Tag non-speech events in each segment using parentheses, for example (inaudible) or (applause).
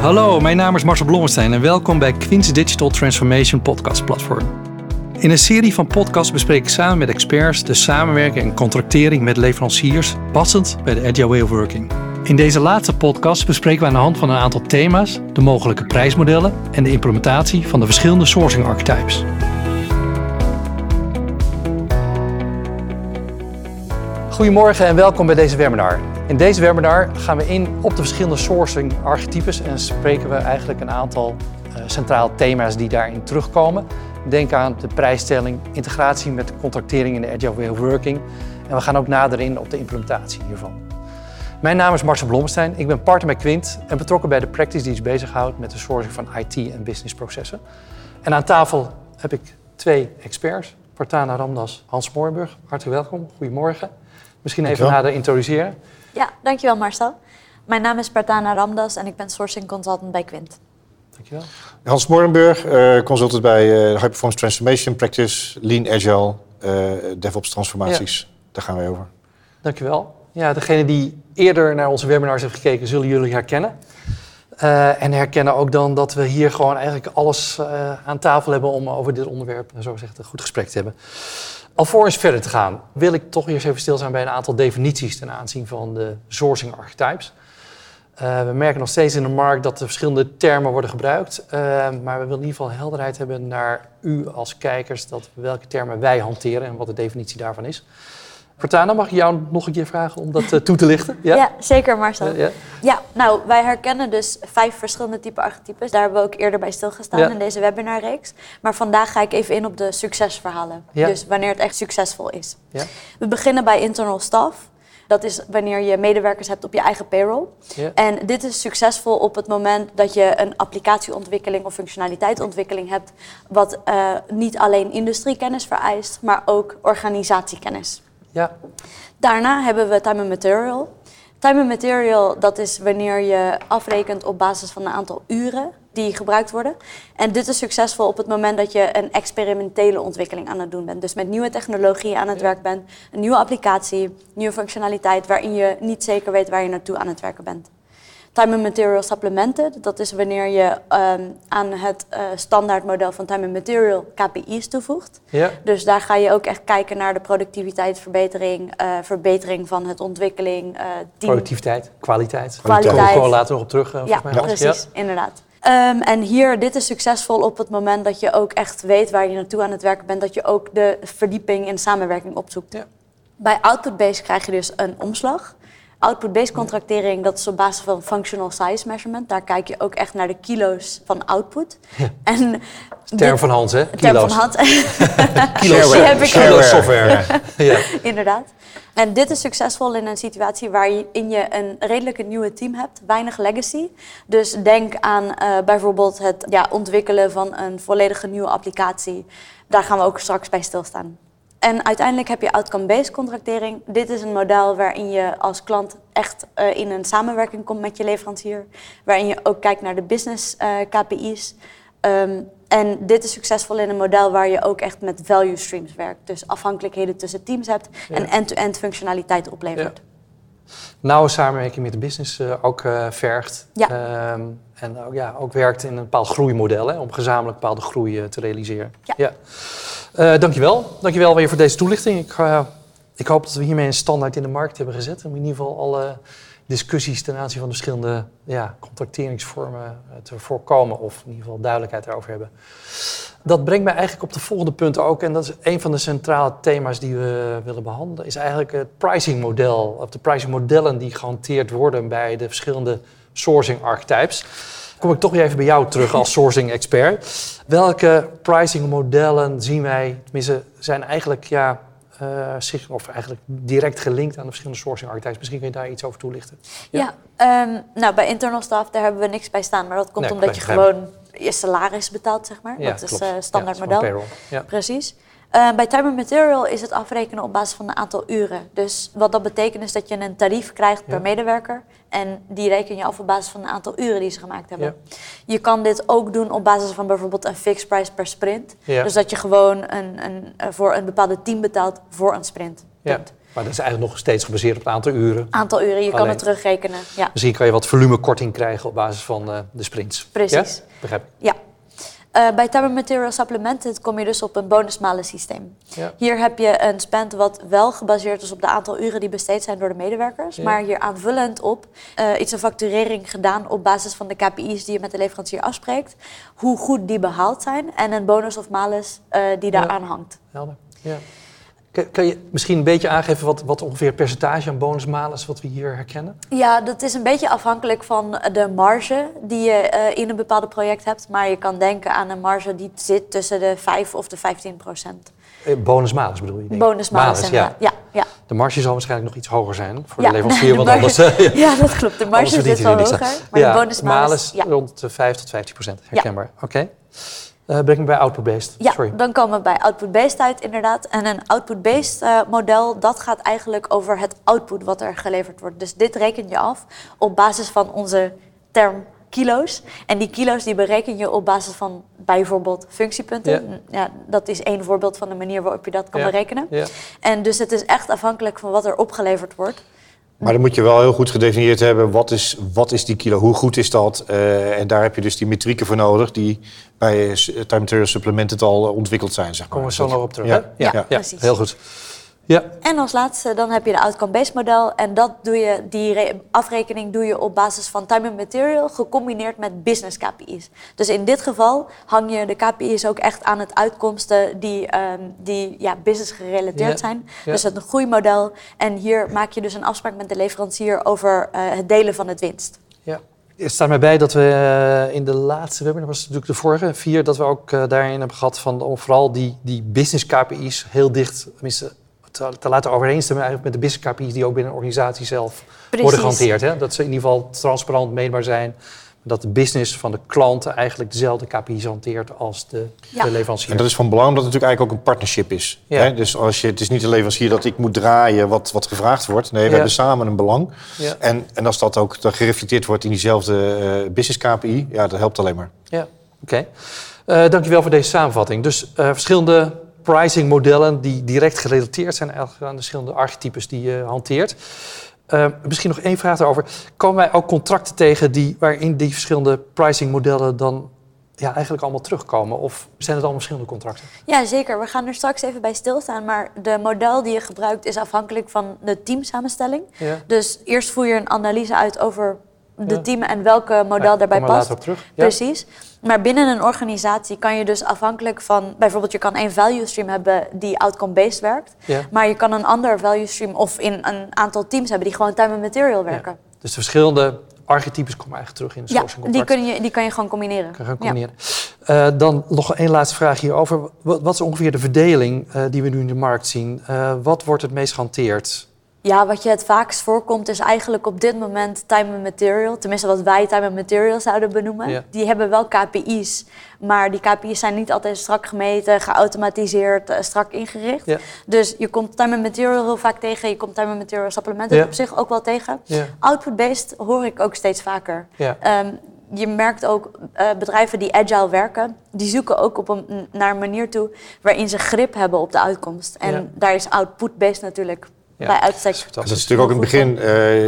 Hallo, mijn naam is Marcel Blommestein en welkom bij Quincy Digital Transformation Podcast Platform. In een serie van podcasts bespreek ik samen met experts de samenwerking en contractering met leveranciers passend bij de Agile Way of Working. In deze laatste podcast bespreken we aan de hand van een aantal thema's de mogelijke prijsmodellen en de implementatie van de verschillende sourcing archetypes. Goedemorgen en welkom bij deze webinar. In deze webinar gaan we in op de verschillende sourcing archetypes en spreken we eigenlijk een aantal uh, centrale thema's die daarin terugkomen. Denk aan de prijsstelling, integratie met de contractering in de Agile Way of Working. En we gaan ook nader in op de implementatie hiervan. Mijn naam is Marcel Blomstein. Ik ben partner bij Quint en betrokken bij de practice die zich bezighoudt met de sourcing van IT en businessprocessen. En aan tafel heb ik twee experts, Partana Ramdas, Hans Moorenburg. Hartelijk welkom, goedemorgen. Misschien even nader introduceren. Ja, dankjewel Marcel. Mijn naam is Partana Ramdas en ik ben sourcing consultant bij Quint. Dankjewel. Hans Moorenburg, uh, consultant bij uh, High Performance Transformation Practice, Lean Agile, uh, DevOps transformaties. Ja. Daar gaan wij over. Dankjewel. Ja, degene die eerder naar onze webinars heeft gekeken, zullen jullie herkennen. Uh, en herkennen ook dan dat we hier gewoon eigenlijk alles uh, aan tafel hebben om over dit onderwerp, zo gezegd, een goed gesprek te hebben. Alvorens verder te gaan, wil ik toch eerst even stilstaan bij een aantal definities ten aanzien van de sourcing archetypes. Uh, we merken nog steeds in de markt dat er verschillende termen worden gebruikt. Uh, maar we willen in ieder geval helderheid hebben naar u als kijkers dat welke termen wij hanteren en wat de definitie daarvan is. Vertana, mag ik jou nog een keer vragen om dat uh, toe te lichten? Ja, ja zeker Marcel. Ja. ja. nou, wij herkennen dus vijf verschillende type archetypes. Daar hebben we ook eerder bij stilgestaan ja. in deze webinarreeks. Maar vandaag ga ik even in op de succesverhalen. Dus wanneer het echt succesvol is. We beginnen bij internal staff. Dat is wanneer je medewerkers hebt op je eigen payroll. En dit is succesvol op het moment dat je een applicatieontwikkeling of functionaliteitsontwikkeling hebt, wat uh, niet alleen industriekennis vereist, maar ook organisatiekennis. Ja. Daarna hebben we time and material. Time and material, dat is wanneer je afrekent op basis van een aantal uren die gebruikt worden. En dit is succesvol op het moment dat je een experimentele ontwikkeling aan het doen bent. Dus met nieuwe technologie aan het werk bent, een nieuwe applicatie, nieuwe functionaliteit waarin je niet zeker weet waar je naartoe aan het werken bent. Time and Material Supplemented, dat is wanneer je um, aan het uh, standaardmodel van Time and Material KPI's toevoegt. Ja. Dus daar ga je ook echt kijken naar de productiviteitsverbetering, uh, verbetering van het ontwikkeling. Uh, team. Productiviteit, kwaliteit. Kwaliteit. Daar komen we later nog op terug. ja, mij, precies, ja. inderdaad. Um, en hier, dit is succesvol op het moment dat je ook echt weet waar je naartoe aan het werken bent. Dat je ook de verdieping in samenwerking opzoekt. Ja. Bij Output-Based krijg je dus een omslag. Output-based contractering, dat is op basis van functional size measurement. Daar kijk je ook echt naar de kilo's van output. Ja. (laughs) En term van Hans, hè? Kilo's. Term van Hans. kilo's. (laughs) (laughs) Heb ik Kilo software. ja. Inderdaad. En dit is succesvol in een situatie waarin je een redelijke nieuwe team hebt, weinig legacy. Dus denk aan uh, bijvoorbeeld het ja, ontwikkelen van een volledige nieuwe applicatie. Daar gaan we ook straks bij stilstaan. En uiteindelijk heb je outcome-based contractering. Dit is een model waarin je als klant echt uh, in een samenwerking komt met je leverancier. Waarin je ook kijkt naar de business uh, KPI's. Um, en dit is succesvol in een model waar je ook echt met value streams werkt. Dus afhankelijkheden tussen teams hebt ja. en end-to-end functionaliteit oplevert. Ja. Nauwe samenwerking met de business uh, ook vergt. Ja. Um, en ook, ja, ook werkt in een bepaald groeimodel hè, om gezamenlijk bepaalde groei te realiseren. Ja. ja. Uh, dankjewel. Dankjewel weer voor deze toelichting. Ik, uh, ik hoop dat we hiermee een standaard in de markt hebben gezet. Om in ieder geval alle discussies ten aanzien van de verschillende ja, contracteringsvormen eh, te voorkomen. Of in ieder geval duidelijkheid erover hebben. Dat brengt mij eigenlijk op de volgende punt ook. En dat is een van de centrale thema's die we willen behandelen. Is eigenlijk het pricingmodel. Of de pricingmodellen die gehanteerd worden bij de verschillende sourcing archetypes kom ik toch weer even bij jou terug als (laughs) sourcing expert. Welke pricing modellen zien wij, tenminste, zijn eigenlijk ja, uh, zich, of eigenlijk direct gelinkt aan de verschillende sourcing archetypes. Misschien kun je daar iets over toelichten. Ja, ja um, nou bij internal staff daar hebben we niks bij staan, maar dat komt nee, omdat je gewoon je salaris betaalt, zeg maar. Ja, dat is uh, standaard ja, model. Ja. Precies. Uh, bij time and material is het afrekenen op basis van een aantal uren. Dus wat dat betekent is dat je een tarief krijgt per medewerker. En die reken je af op basis van een aantal uren die ze gemaakt hebben. Ja. Je kan dit ook doen op basis van bijvoorbeeld een fixed price per sprint. Ja. Dus dat je gewoon een, een, voor een bepaalde team betaalt voor een sprint. Maar dat is eigenlijk nog steeds gebaseerd op het aantal uren. Aantal uren, je kan het terugrekenen. Ja. Misschien kan je wat volumekorting krijgen op basis van uh, de sprints. Precies. Ja? Begrijp ik. Ja. Uh, bij Time Material Supplemented kom je dus op een bonusmalen systeem. Ja. Hier heb je een spend wat wel gebaseerd is op de aantal uren die besteed zijn door de medewerkers. Maar hier aanvullend op uh, iets een facturering gedaan op basis van de KPI's die je met de leverancier afspreekt. Hoe goed die behaald zijn en een bonus of malus uh, die daar aan hangt. Helder. Ja. Kan je misschien een beetje aangeven wat, wat ongeveer percentage aan bonusmalus wat we hier herkennen? Ja, dat is een beetje afhankelijk van de marge die je uh, in een bepaald project hebt. Maar je kan denken aan een marge die zit tussen de 5 of de 15 procent. Eh, bonusmalus bedoel je? Bonusmalus, ja. ja. ja. De marge zal waarschijnlijk nog iets hoger zijn voor de leverancier, (laughs) want anders... Uh, (laughs) ja, dat klopt. De marge zit wel hoger, maar ja, de bonusmalus... Ja. rond de 5 tot 15 procent, herkenbaar. Oké. Uh, breng me bij output-based. Ja, dan komen we bij output-based uit inderdaad. En een output-based uh, model, dat gaat eigenlijk over het output wat er geleverd wordt. Dus dit reken je af op basis van onze term kilo's. En die kilo's die bereken je op basis van bijvoorbeeld functiepunten. Ja. dat is één voorbeeld van de manier waarop je dat kan berekenen. Ja. En dus het is echt afhankelijk van wat er opgeleverd wordt. Maar dan moet je wel heel goed gedefinieerd hebben, wat is, wat is die kilo, hoe goed is dat? Uh, en daar heb je dus die metrieken voor nodig die bij Time Material Supplemented al ontwikkeld zijn. Zeg maar. Komen we zo nog op terug. Ja, ja, ja, precies. Heel goed. Ja. En als laatste dan heb je de outcome-based model. En dat doe je, die afrekening doe je op basis van time and material gecombineerd met business KPI's. Dus in dit geval hang je de KPI's ook echt aan het uitkomsten die, um, die ja, business gerelateerd zijn. Dus het een groeimodel. En hier maak je dus een afspraak met de leverancier over uh, het delen van het winst. Ja. Er staat mij bij dat we uh, in de laatste webinar, was natuurlijk de vorige, vier, dat we ook uh, daarin hebben gehad van vooral die, die business KPI's heel dicht, tenminste te, te laten overeenstemmen eigenlijk met de business KPI's die ook binnen een organisatie zelf worden gehanteerd. Hè? Dat ze in ieder geval transparant meetbaar zijn. Dat de business van de klanten eigenlijk dezelfde KPI's hanteert als de, de, leverancier. En dat is van belang omdat het natuurlijk eigenlijk ook een partnership is. Ja. Hè? Dus als je, het is niet de leverancier dat ik moet draaien wat, wat gevraagd wordt. Nee, we hebben samen een belang. En, en als dat ook gereflecteerd wordt in diezelfde uh, business KPI, ja, dat helpt alleen maar. Ja, oké. Okay. Uh, dankjewel voor deze samenvatting. Dus uh, verschillende pricing modellen die direct gerelateerd zijn aan de verschillende archetypes die je hanteert. Uh, misschien nog één vraag daarover. Komen wij ook contracten tegen die, waarin die verschillende pricing modellen dan ja, eigenlijk allemaal terugkomen? Of zijn het allemaal verschillende contracten? Ja, zeker. We gaan er straks even bij stilstaan. Maar de model die je gebruikt is afhankelijk van de teamsamenstelling. Ja. Dus eerst voer je een analyse uit over de team en welke model ja, daarbij past. Op terug. Precies. Maar binnen een organisatie kan je dus afhankelijk van... bijvoorbeeld je kan één value stream hebben die outcome-based werkt. Maar je kan een ander value stream of in een aantal teams hebben... die gewoon time and material werken. Dus de verschillende archetypes komen eigenlijk terug in de sourcing Ja, die, kun je, die kan je gewoon combineren. Kan je combineren. Uh, dan nog één laatste vraag hierover. Wat, wat is ongeveer de verdeling uh, die we nu in de markt zien? Uh, wat wordt het meest gehanteerd? Ja, wat je het vaakst voorkomt is eigenlijk op dit moment time and material. Tenminste, wat wij time and material zouden benoemen. Die hebben wel KPI's, maar die KPI's zijn niet altijd strak gemeten, geautomatiseerd, uh, strak ingericht. Ja. Dus je komt time and material heel vaak tegen. Je komt time and material supplementen ja. op zich ook wel tegen. Output-based hoor ik ook steeds vaker. Um, je merkt ook uh, bedrijven die agile werken, die zoeken ook op een, naar een manier toe waarin ze grip hebben op de uitkomst. En daar is output-based natuurlijk ja. bij uitstek. Dat is natuurlijk ook in het begin, uh,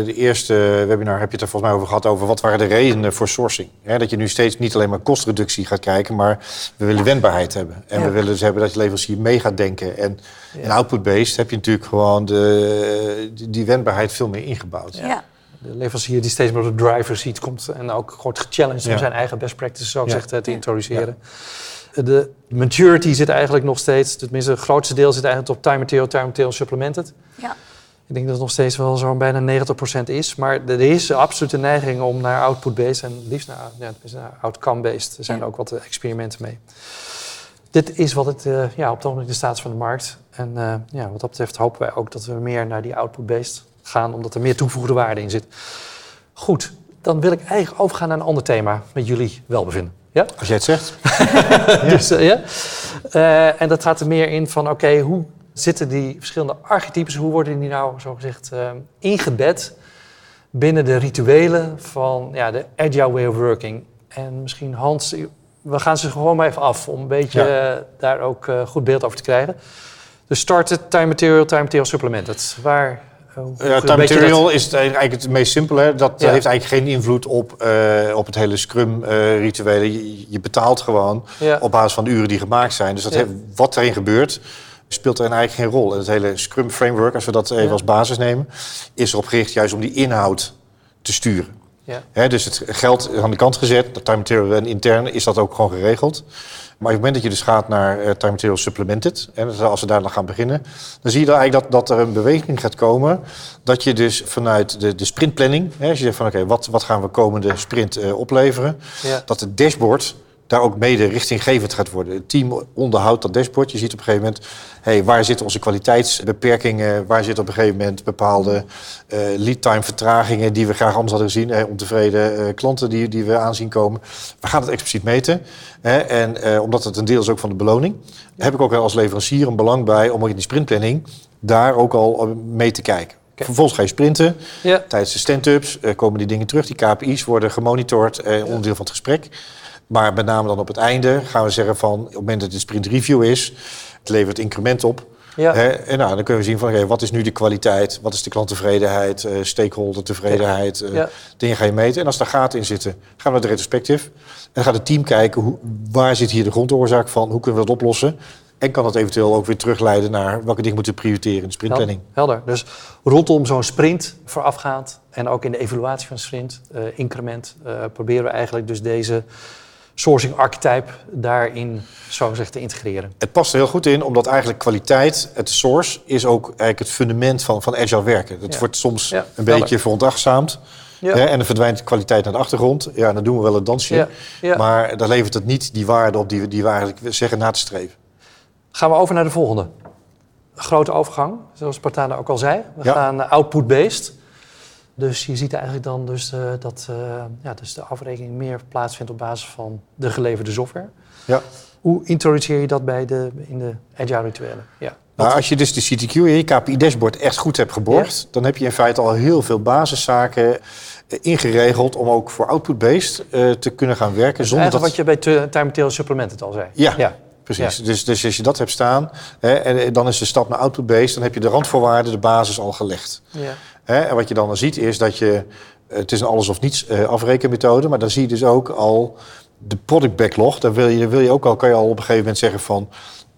de eerste webinar heb je het er volgens mij over gehad, over wat waren de redenen voor sourcing. Dat je nu steeds niet alleen maar kostreductie gaat kijken, maar we willen wendbaarheid hebben. En we willen dus hebben dat je leverancier mee gaat denken. En in output-based heb je natuurlijk gewoon de, die wendbaarheid veel meer ingebouwd. Ja. De leverancier die steeds meer op de driver seat komt en ook wordt gechallenged om zijn eigen best practices zo gezegd te introduceren. De maturity zit eigenlijk nog steeds, tenminste het grootste deel zit eigenlijk op time material, time material supplemented. Ja. Ik denk dat het nog steeds wel zo'n bijna 90% is. Maar er is absoluut een neiging om naar output-based en liefst naar, ja, naar outcome-based. Er zijn ook wat experimenten mee. Dit is wat het uh, ja, op het ogenblik de staat van de markt. En uh, ja, wat dat betreft hopen wij ook dat we meer naar die output-based gaan, omdat er meer toegevoegde waarde in zit. Goed, dan wil ik eigenlijk overgaan naar een ander thema met jullie welbevinden. Ja? Als jij het zegt. (laughs) dus, ja. Uh, en dat gaat er meer in van, oké, hoe zitten die verschillende archetypes, hoe worden die nou, zo gezegd, uh, ingebed binnen de rituelen van ja, de agile way of working? En misschien Hans, we gaan ze gewoon maar even af om een beetje ja. daar ook goed beeld over te krijgen. De started, time material, time material supplemented. Waar... Ja, time material is eigenlijk het meest simpele. Dat heeft eigenlijk geen invloed op, uh, op het hele Scrum-rituele. Je, je, betaalt gewoon op basis van de uren die gemaakt zijn. Dus dat heeft, wat erin gebeurt, speelt er eigenlijk geen rol. En het hele Scrum Framework, als we dat even als basis nemen, is erop gericht juist om die inhoud te sturen. Ja. dus het geld aan de kant gezet, dat time material en intern is dat ook gewoon geregeld. Maar op het moment dat je dus gaat naar uh, time material supplemented, en als we daar dan gaan beginnen, dan zie je dan eigenlijk dat, dat er een beweging gaat komen. Dat je dus vanuit de, de sprintplanning, hè, als je zegt van oké, wat, wat gaan we komende sprint uh, opleveren, dat het dashboard daar ook mede richtinggevend gaat worden. Het team onderhoudt dat dashboard. Je ziet op een gegeven moment, hey, waar zitten onze kwaliteitsbeperkingen? Waar zitten op een gegeven moment bepaalde uh, lead time vertragingen die we graag anders hadden gezien? Ontevreden uh, klanten die, die we aanzien komen. We gaan het expliciet meten. Hè, en uh, omdat het een deel is ook van de beloning, heb ik ook als leverancier een belang bij om in die sprintplanning daar ook al mee te kijken. Vervolgens ga je sprinten. Ja. Tijdens de stand-ups komen die dingen terug. Die KPI's worden gemonitord, en onderdeel van het gesprek. Maar met name dan op het einde gaan we zeggen van... op het moment dat de sprint review is, het levert increment op... Ja. Hè, en nou, dan kunnen we zien van wat is nu de kwaliteit, wat is de klanttevredenheid, uh, stakeholder tevredenheid. Uh, Dingen ga je meten. En als daar gaten in zitten, gaan we naar de retrospectief. En gaat het team kijken hoe, waar zit hier de grondoorzaak van, hoe kunnen we dat oplossen. En kan dat eventueel ook weer terugleiden naar welke dingen moeten prioriteren in de sprintplanning. Helder. Dus rondom zo'n sprint voorafgaand en ook in de evaluatie van sprint, uh, increment, proberen we eigenlijk dus deze sourcing archetype daarin zo gezegd te integreren. Het past er heel goed in, omdat eigenlijk kwaliteit, het source, is ook eigenlijk het fundament van, van agile werken. Het wordt soms een beetje. Ja. Hè, en dan verdwijnt de kwaliteit naar de achtergrond. Ja, dan doen we wel een dansje. Maar dan levert het niet die waarde op die we, die we eigenlijk zeggen na te streven. Gaan we over naar de volgende. Grote overgang, zoals Spartana ook al zei. We gaan output-based. Dus je ziet eigenlijk dan dus, uh, dat uh, ja, dus de afrekening meer plaatsvindt op basis van de geleverde software. Ja. Hoe introduceer je dat bij de, in de agile rituelen? Ja. Nou, als je dus de CTQ in je KPI-dashboard echt goed hebt geborgd, dan heb je in feite al heel veel basiszaken eh, ingeregeld om ook voor output-based uh, te kunnen gaan werken. zonder dat... wat je bij time material supplement al zei. Ja, ja. precies. Dus, dus als je dat hebt staan, hè, en dan is de stap naar output-based, dan heb je de randvoorwaarden, de basis al gelegd. Ja. Hè? En wat je dan, ziet is dat je, het is een alles of niets uh, afrekenmethode, maar dan zie je dus ook al de product backlog. Daar wil je, wil je ook al, kan je al op een gegeven moment zeggen van,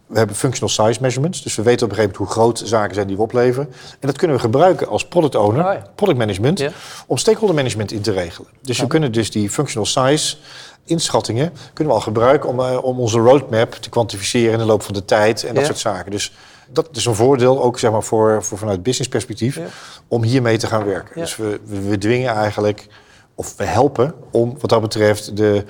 we hebben functional size measurements. Dus we weten op een gegeven moment hoe groot zaken zijn die we opleveren. En dat kunnen we gebruiken als product owner, product management, om stakeholder management in te regelen. Dus we kunnen dus die functional size inschattingen kunnen we al gebruiken om, uh, om onze roadmap te kwantificeren in de loop van de tijd en dat soort zaken. Dus dat is een voordeel ook zeg maar, voor, voor vanuit business perspectief om hiermee te gaan werken. Dus we, we, dwingen eigenlijk, of we helpen om wat dat betreft de,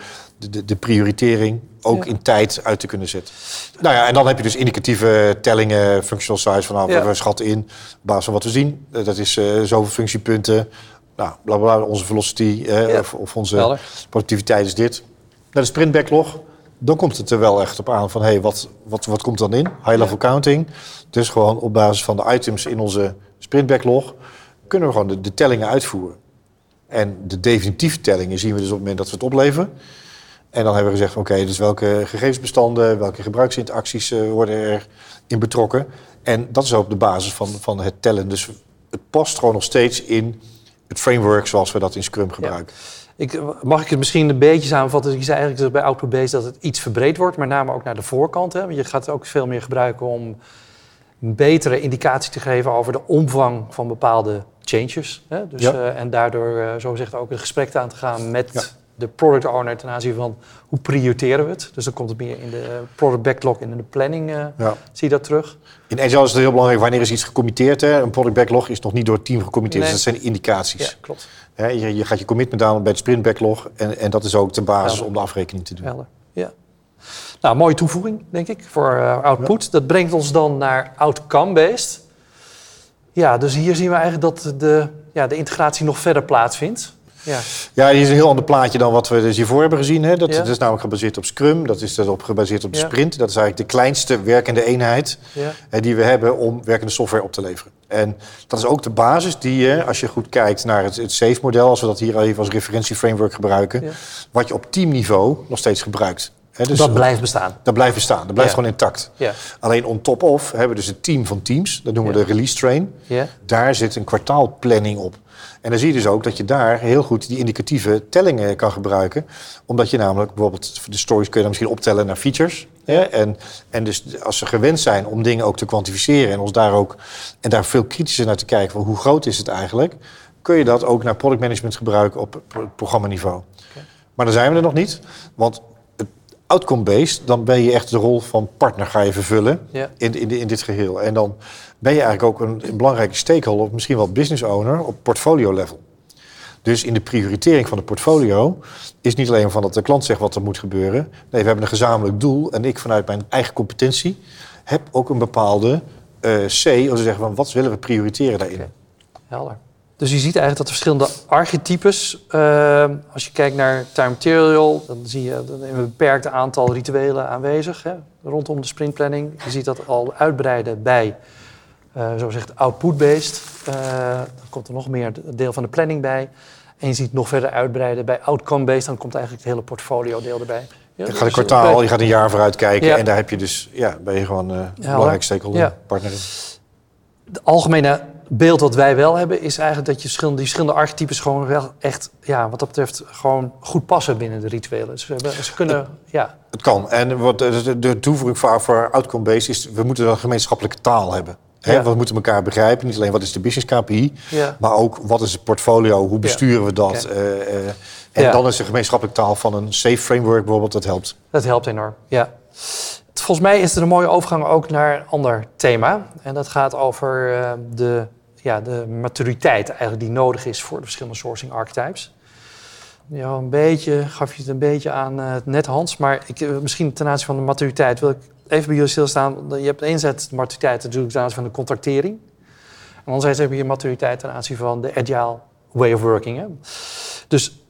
de, de prioritering ook in tijd uit te kunnen zetten. Nou ja, en dan heb je dus indicatieve tellingen, functional size van nou, we schatten in op basis van wat we zien. Eh, dat is uh, zoveel functiepunten. Nou, bla, bla, onze velocity eh, of, of, onze productiviteit is dit. Naar de sprint backlog dan komt het er wel echt op aan van... hé, hey, wat, wat, wat komt dan in? High-level counting. Dus gewoon op basis van de items in onze sprint backlog... kunnen we gewoon de, de tellingen uitvoeren. En de definitieve tellingen zien we dus op het moment dat we het opleveren. En dan hebben we gezegd, oké, dus welke gegevensbestanden... welke gebruiksinteracties uh, worden er in betrokken. En dat is ook de basis van, van het tellen. Dus het past gewoon nog steeds in het framework zoals we dat in Scrum gebruiken. Ik, mag ik het misschien een beetje samenvatten? Je zei eigenlijk bij Output dat het iets verbreed wordt, met name ook naar de voorkant. Hè? Want je gaat het ook veel meer gebruiken om een betere indicatie te geven over de omvang van bepaalde changes. Hè? Dus, uh, en daardoor, uh, zo gezegd, ook een gesprek aan te gaan met de product owner ten aanzien van hoe prioriteren we het. Dus dan komt het meer in de product backlog en in de planning. Uh, Zie je dat terug? In Agile is het heel belangrijk wanneer is iets gecommitteerd. Hè? Een product backlog is nog niet door het team gecommitteerd. Dus dat zijn indicaties. Ja, klopt. Je, je, gaat je commitment aan bij het sprint backlog. En, en dat is ook de basis om de afrekening te doen. Helder. Ja. Nou, mooie toevoeging, denk ik, voor uh, output. Dat brengt ons dan naar outcome-based. Ja, dus hier zien we eigenlijk dat de, ja, de integratie nog verder plaatsvindt. Ja. ja, hier is een heel ander plaatje dan wat we dus hiervoor hebben gezien. Hè. Dat, is namelijk gebaseerd op Scrum, dat is op, gebaseerd op de sprint. Dat is eigenlijk de kleinste werkende eenheid hè, die we hebben om werkende software op te leveren. En dat is ook de basis die je, als je goed kijkt naar het, het SAFe-model, als we dat hier even als referentieframework gebruiken, wat je op teamniveau nog steeds gebruikt. Dus dat blijft bestaan. Dat blijft bestaan. Dat blijft gewoon intact. Ja. Alleen on top of hebben we dus het team van teams. Dat noemen we de release train. Daar zit een kwartaalplanning op. En dan zie je dus ook dat je daar heel goed die indicatieve tellingen kan gebruiken. Omdat je namelijk bijvoorbeeld de stories kun je dan misschien optellen naar features. En, en dus als ze gewend zijn om dingen ook te kwantificeren en ons daar ook en daar veel kritischer naar te kijken van hoe groot is het eigenlijk, kun je dat ook naar product management gebruiken op programmaniveau. Okay. Maar dan zijn we er nog niet. Want outcome-based, dan ben je echt de rol van partner ga je vervullen in, in, in dit geheel. En dan ben je eigenlijk ook een, een belangrijke stakeholder, of misschien wel business owner, op portfolio level. Dus in de prioritering van de portfolio is niet alleen van dat de klant zegt wat er moet gebeuren. Nee, we hebben een gezamenlijk doel en ik vanuit mijn eigen competentie heb ook een bepaalde uh, C, om te zeggen van wat willen we prioriteren daarin. Okay. Helder. Dus je ziet eigenlijk dat de verschillende archetypes, uh, als je kijkt naar time material, dan zie je een beperkt aantal rituelen aanwezig hè, rondom de sprintplanning. Je ziet dat al uitbreiden bij, uh, zo gezegd, output-based. Uh, dan komt er nog meer deel van de planning bij. En je ziet nog verder uitbreiden bij outcome-based, dan komt eigenlijk het hele portfolio deel erbij. Ja, je gaat een kwartaal, je gaat een jaar vooruit kijken en daar heb je dus, ja, ben je gewoon uh, belangrijk stakeholder, partner. De algemene beeld wat wij wel hebben, is eigenlijk dat je verschillende, die verschillende archetypes gewoon wel echt, ja, wat dat betreft, gewoon goed passen binnen de rituelen. Dus ze kunnen, het, ja. Het kan. En wat de, de toevoeging voor, voor outcome-based is, we moeten een gemeenschappelijke taal hebben. He, We moeten elkaar begrijpen. Niet alleen wat is de business KPI, ja. maar ook wat is het portfolio, hoe besturen we dat. Uh, uh, en dan is de gemeenschappelijke taal van een safe framework bijvoorbeeld, dat helpt. Dat helpt enorm, ja. Volgens mij is er een mooie overgang ook naar een ander thema. En dat gaat over uh, de ja, de maturiteit eigenlijk die nodig is voor de verschillende sourcing archetypes. Ja, een beetje, gaf je het een beetje aan uh, net Hans, maar ik, uh, misschien ten aanzien van de maturiteit wil ik even bij jullie stilstaan. Je hebt enerzijds de maturiteit natuurlijk ten aanzien van de contractering. En anderzijds heb je maturiteit ten aanzien van de agile way of working. Hè? Dus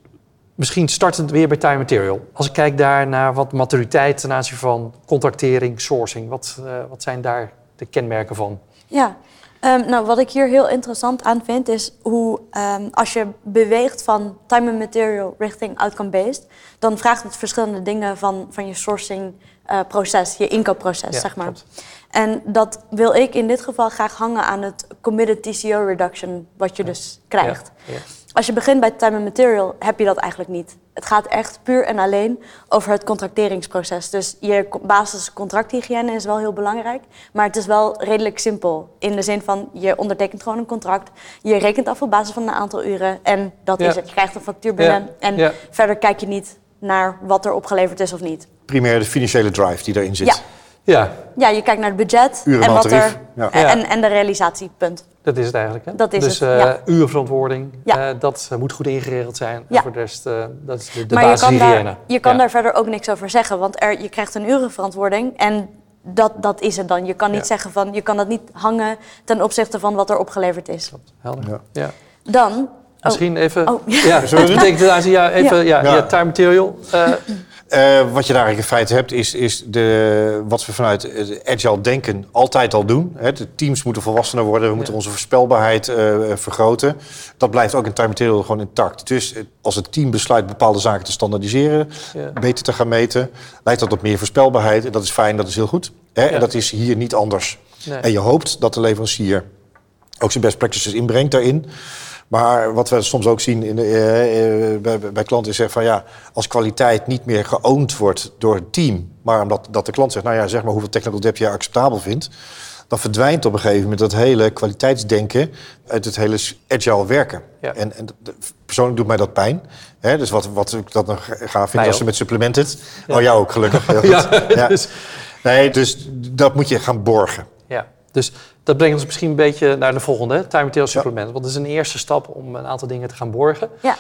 misschien startend weer bij time material. Als ik kijk daar naar wat maturiteit ten aanzien van contractering, sourcing, wat, uh, wat zijn daar de kenmerken van? Ja, Um, nou, wat ik hier heel interessant aan vind, is hoe um, als je beweegt van time and material richting outcome-based, dan vraagt het verschillende dingen van, van je sourcing uh, proces, je inkoopproces, zeg maar. Klopt. En dat wil ik in dit geval graag hangen aan het committed TCO reduction, wat je dus krijgt. Ja. Als je begint bij time and material, heb je dat eigenlijk niet. Het gaat echt puur en alleen over het contracteringsproces. Dus je basiscontracthygiëne is wel heel belangrijk, maar het is wel redelijk simpel. In de zin van, je ondertekent gewoon een contract, je rekent af op basis van een aantal uren en dat is het. Je krijgt een factuur binnen en verder kijk je niet naar wat er opgeleverd is of niet. Primair de financiële drive die daarin zit. Ja, ja je kijkt naar het budget en, wat er, en, en de realisatiepunt. Dat is het eigenlijk. Hè? Dat is dus, het, uh, ja. uurverantwoording, uh, dat moet goed ingeregeld zijn. Ja. voor de rest, uh, dat is de, de maar je kan, daar, je kan daar verder ook niks over zeggen, want er, je krijgt een urenverantwoording en dat, dat is het dan. Je kan niet zeggen van, je kan dat niet hangen ten opzichte van wat er opgeleverd is. Klopt, helder. Ja. Dan... Misschien oh. even... Oh. Ja, zullen we betekent ja, even ja. Ja, time material. (clears throat) Uh, wat je daar eigenlijk in feite hebt, is, is de, wat we vanuit het agile denken altijd al doen. Hè. De teams moeten volwassener worden, we moeten onze voorspelbaarheid uh, vergroten. Dat blijft ook in time material gewoon intact. Dus als het team besluit bepaalde zaken te standaardiseren, ja. beter te gaan meten, leidt dat tot meer voorspelbaarheid. En dat is fijn, dat is heel goed. Hè. En dat is hier niet anders. Nee. En je hoopt dat de leverancier ook zijn best practices inbrengt daarin. Maar wat we soms ook zien in de, uh, bij, bij, klanten is van ja, als kwaliteit niet meer geoond wordt door het team, maar omdat dat de klant zegt, nou ja, zeg maar hoeveel technical debt je acceptabel vindt, dan verdwijnt op een gegeven moment dat hele kwaliteitsdenken uit het hele agile werken. Ja. En, en, persoonlijk doet mij dat pijn. Hè? Dus wat, wat ik dat nog gaaf vind als ze met supplemented. Ja. Oh, jou ook gelukkig. (laughs) ja. Dus... Nee, dus dat moet je gaan borgen. Ja, dus dat brengt ons misschien een beetje naar de volgende, time supplement. Want dat is een eerste stap om een aantal dingen te gaan borgen. Ja.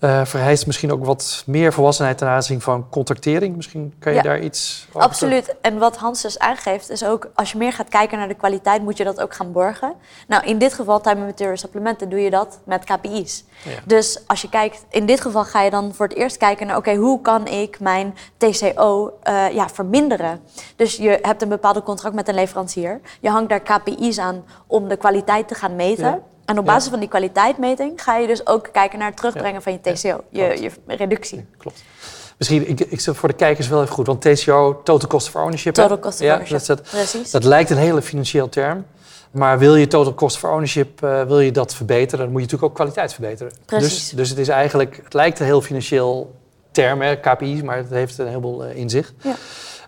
Uh, vereist misschien ook wat meer volwassenheid ten aanzien van contractering. Misschien kan je daar iets over Absoluut. En wat Hans dus aangeeft is ook... als je meer gaat kijken naar de kwaliteit... moet je dat ook gaan borgen. Nou, in dit geval, time and material supplementen... doe je dat met KPI's. Ja. Dus als je kijkt... in dit geval ga je dan voor het eerst kijken naar... oké, hoe kan ik mijn TCO uh, ja, verminderen? Dus je hebt een bepaalde contract met een leverancier. Je hangt daar KPI's aan om de kwaliteit te gaan meten... Ja. En op basis van die kwaliteitsmeting ga je dus ook kijken naar het terugbrengen van je TCO, je, je, reductie. klopt. Misschien, ik, ik voor de kijkers wel even goed, want TCO, Total Cost of Ownership. Total Cost of Ownership, dat, precies. Dat lijkt een hele financieel term. Maar wil je total cost of ownership, uh, wil je dat verbeteren, dan moet je natuurlijk ook kwaliteit verbeteren. Precies. Dus, dus het is eigenlijk, het lijkt een heel financieel term, hè, KPI's, maar het heeft een heleboel uh, inzicht. Ja.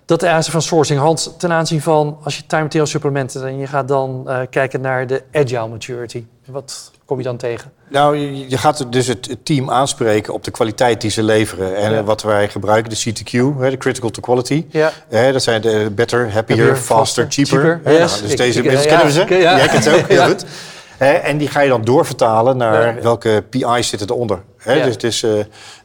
Dat de aanzien van sourcing, Hans, ten aanzien van als je time material supplementen en je gaat dan uh, kijken naar de agile maturity. Wat kom je dan tegen? Nou, je, gaat dus het, team aanspreken op de kwaliteit die ze leveren. En wat wij gebruiken, de CTQ, de Critical to Quality. Ja. dat zijn de better, happier, faster, cheaper. cheaper. Yes. dus deze kennen we ze. Ja. Jij kent ze ook heel (laughs) goed. en die ga je dan doorvertalen naar welke PI's zitten eronder. Dus, dus uh,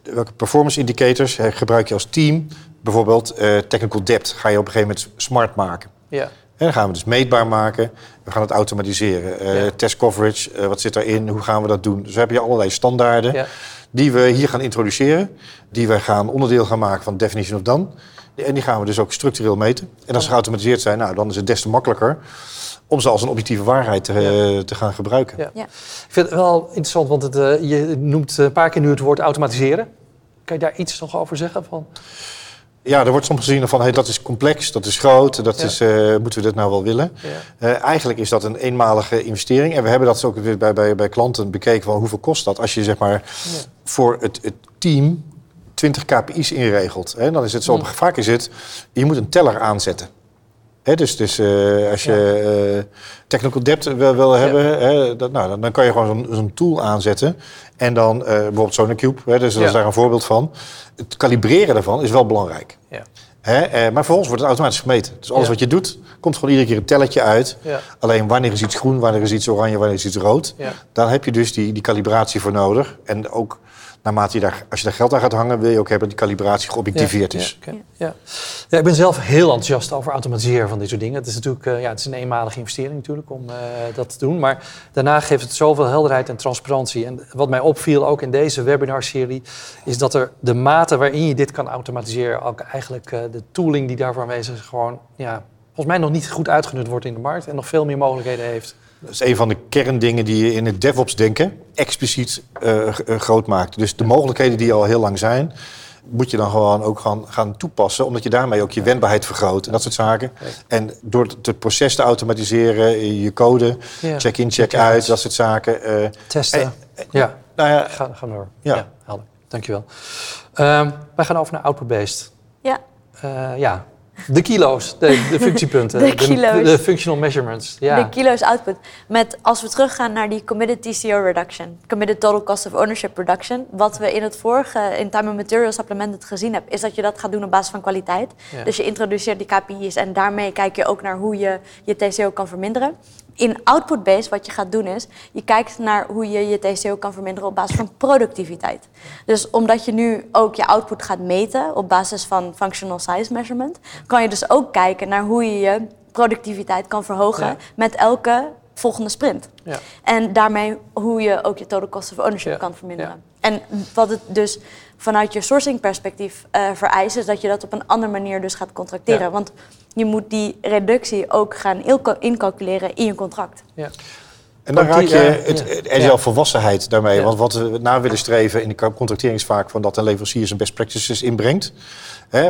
welke performance indicators gebruik je als team? Bijvoorbeeld uh, technical depth ga je op een gegeven moment smart maken. Ja. En dan gaan we dus meetbaar maken. We gaan het automatiseren. Uh, Test coverage, uh, wat zit daarin? Hoe gaan we dat doen? Dus we hebben hier allerlei standaarden ja. die we hier gaan introduceren. Die we gaan onderdeel gaan maken van Definition of Done. En die gaan we dus ook structureel meten. En als ze geautomatiseerd zijn, nou, dan is het des te makkelijker om ze als een objectieve waarheid te, ja. te gaan gebruiken. Ja. Ja. Ik vind het wel interessant, want het, uh, je noemt een paar keer nu het woord automatiseren. Kan je daar iets nog over zeggen? Van? Ja, er wordt soms gezien van hey, dat is complex, dat is groot, dat is, uh, moeten we dit nou wel willen? Ja. Uh, eigenlijk is dat een eenmalige investering. En we hebben dat ook bij, bij, bij klanten bekeken van hoeveel kost dat als je zeg maar voor het, het team 20 KPI's inregelt. Hè, dan is het zo, vaak is het, je moet een teller aanzetten. Dus dus uh, als je technical depth wil, wil hebben, dat, nou, dan, dan, kan je gewoon zo'n zo tool aanzetten. En dan uh, bijvoorbeeld SonarCube, hè, dus dat is daar een voorbeeld van. Het kalibreren daarvan is wel belangrijk. Ja. Eh, maar ons wordt het automatisch gemeten. Dus alles wat je doet, komt gewoon iedere keer een telletje uit. Alleen wanneer is iets groen, wanneer is iets oranje, wanneer is iets rood. Dan heb je dus die, die kalibratie voor nodig. En ook naarmate je daar, als je daar geld aan gaat hangen, wil je ook hebben dat die calibratie geobjectiveerd is. Ja, ja. ja, ik ben zelf heel enthousiast over automatiseren van dit soort dingen. Het is natuurlijk uh, ja, het is een eenmalige investering natuurlijk om uh, dat te doen. Maar daarna geeft het zoveel helderheid en transparantie. En wat mij opviel ook in deze webinarserie, is dat er de mate waarin je dit kan automatiseren, ook eigenlijk uh, de tooling die daarvoor aanwezig is, gewoon ja, volgens mij nog niet goed uitgenut wordt in de markt en nog veel meer mogelijkheden heeft. Dat is een van de kerndingen die je in het DevOps-denken expliciet uh, groot maakt. Dus de mogelijkheden die al heel lang zijn, moet je dan gewoon ook gaan, gaan toepassen, omdat je daarmee ook je wendbaarheid vergroot en dat soort zaken. En door het proces te automatiseren, je code, check-in, check-out, dat soort zaken. Uh, Testen. ja. Nou ja, ga, ga door. Ja. ja helder. Dankjewel. Um, wij gaan over naar output-based. Ja. Uh, ja, de kilo's, de, de functiepunten. de kilo's. De, de, functional measurements. Ja. De kilo's output. Met, als we teruggaan naar die committed TCO reduction, committed total cost of ownership reduction. Wat we in het vorige, in time and material supplement het gezien hebben, is dat je dat gaat doen op basis van kwaliteit. Dus je introduceert die KPI's en daarmee kijk je ook naar hoe je je TCO kan verminderen. In output-based, wat je gaat doen is, je kijkt naar hoe je je TCO kan verminderen op basis van productiviteit. Dus omdat je nu ook je output gaat meten op basis van functional size measurement, kan je dus ook kijken naar hoe je je productiviteit kan verhogen met elke volgende sprint. Ja. En daarmee hoe je ook je total cost of ownership kan verminderen. En wat het dus vanuit je sourcing perspectief uh, vereist, is dat je dat op een andere manier dus gaat contracteren. Want je moet die reductie ook gaan incalculeren in je contract. Ja. En dan raak je het, er ja. volwassenheid daarmee. Want wat we na willen streven in de contractering is vaak van dat een leverancier zijn best practices inbrengt.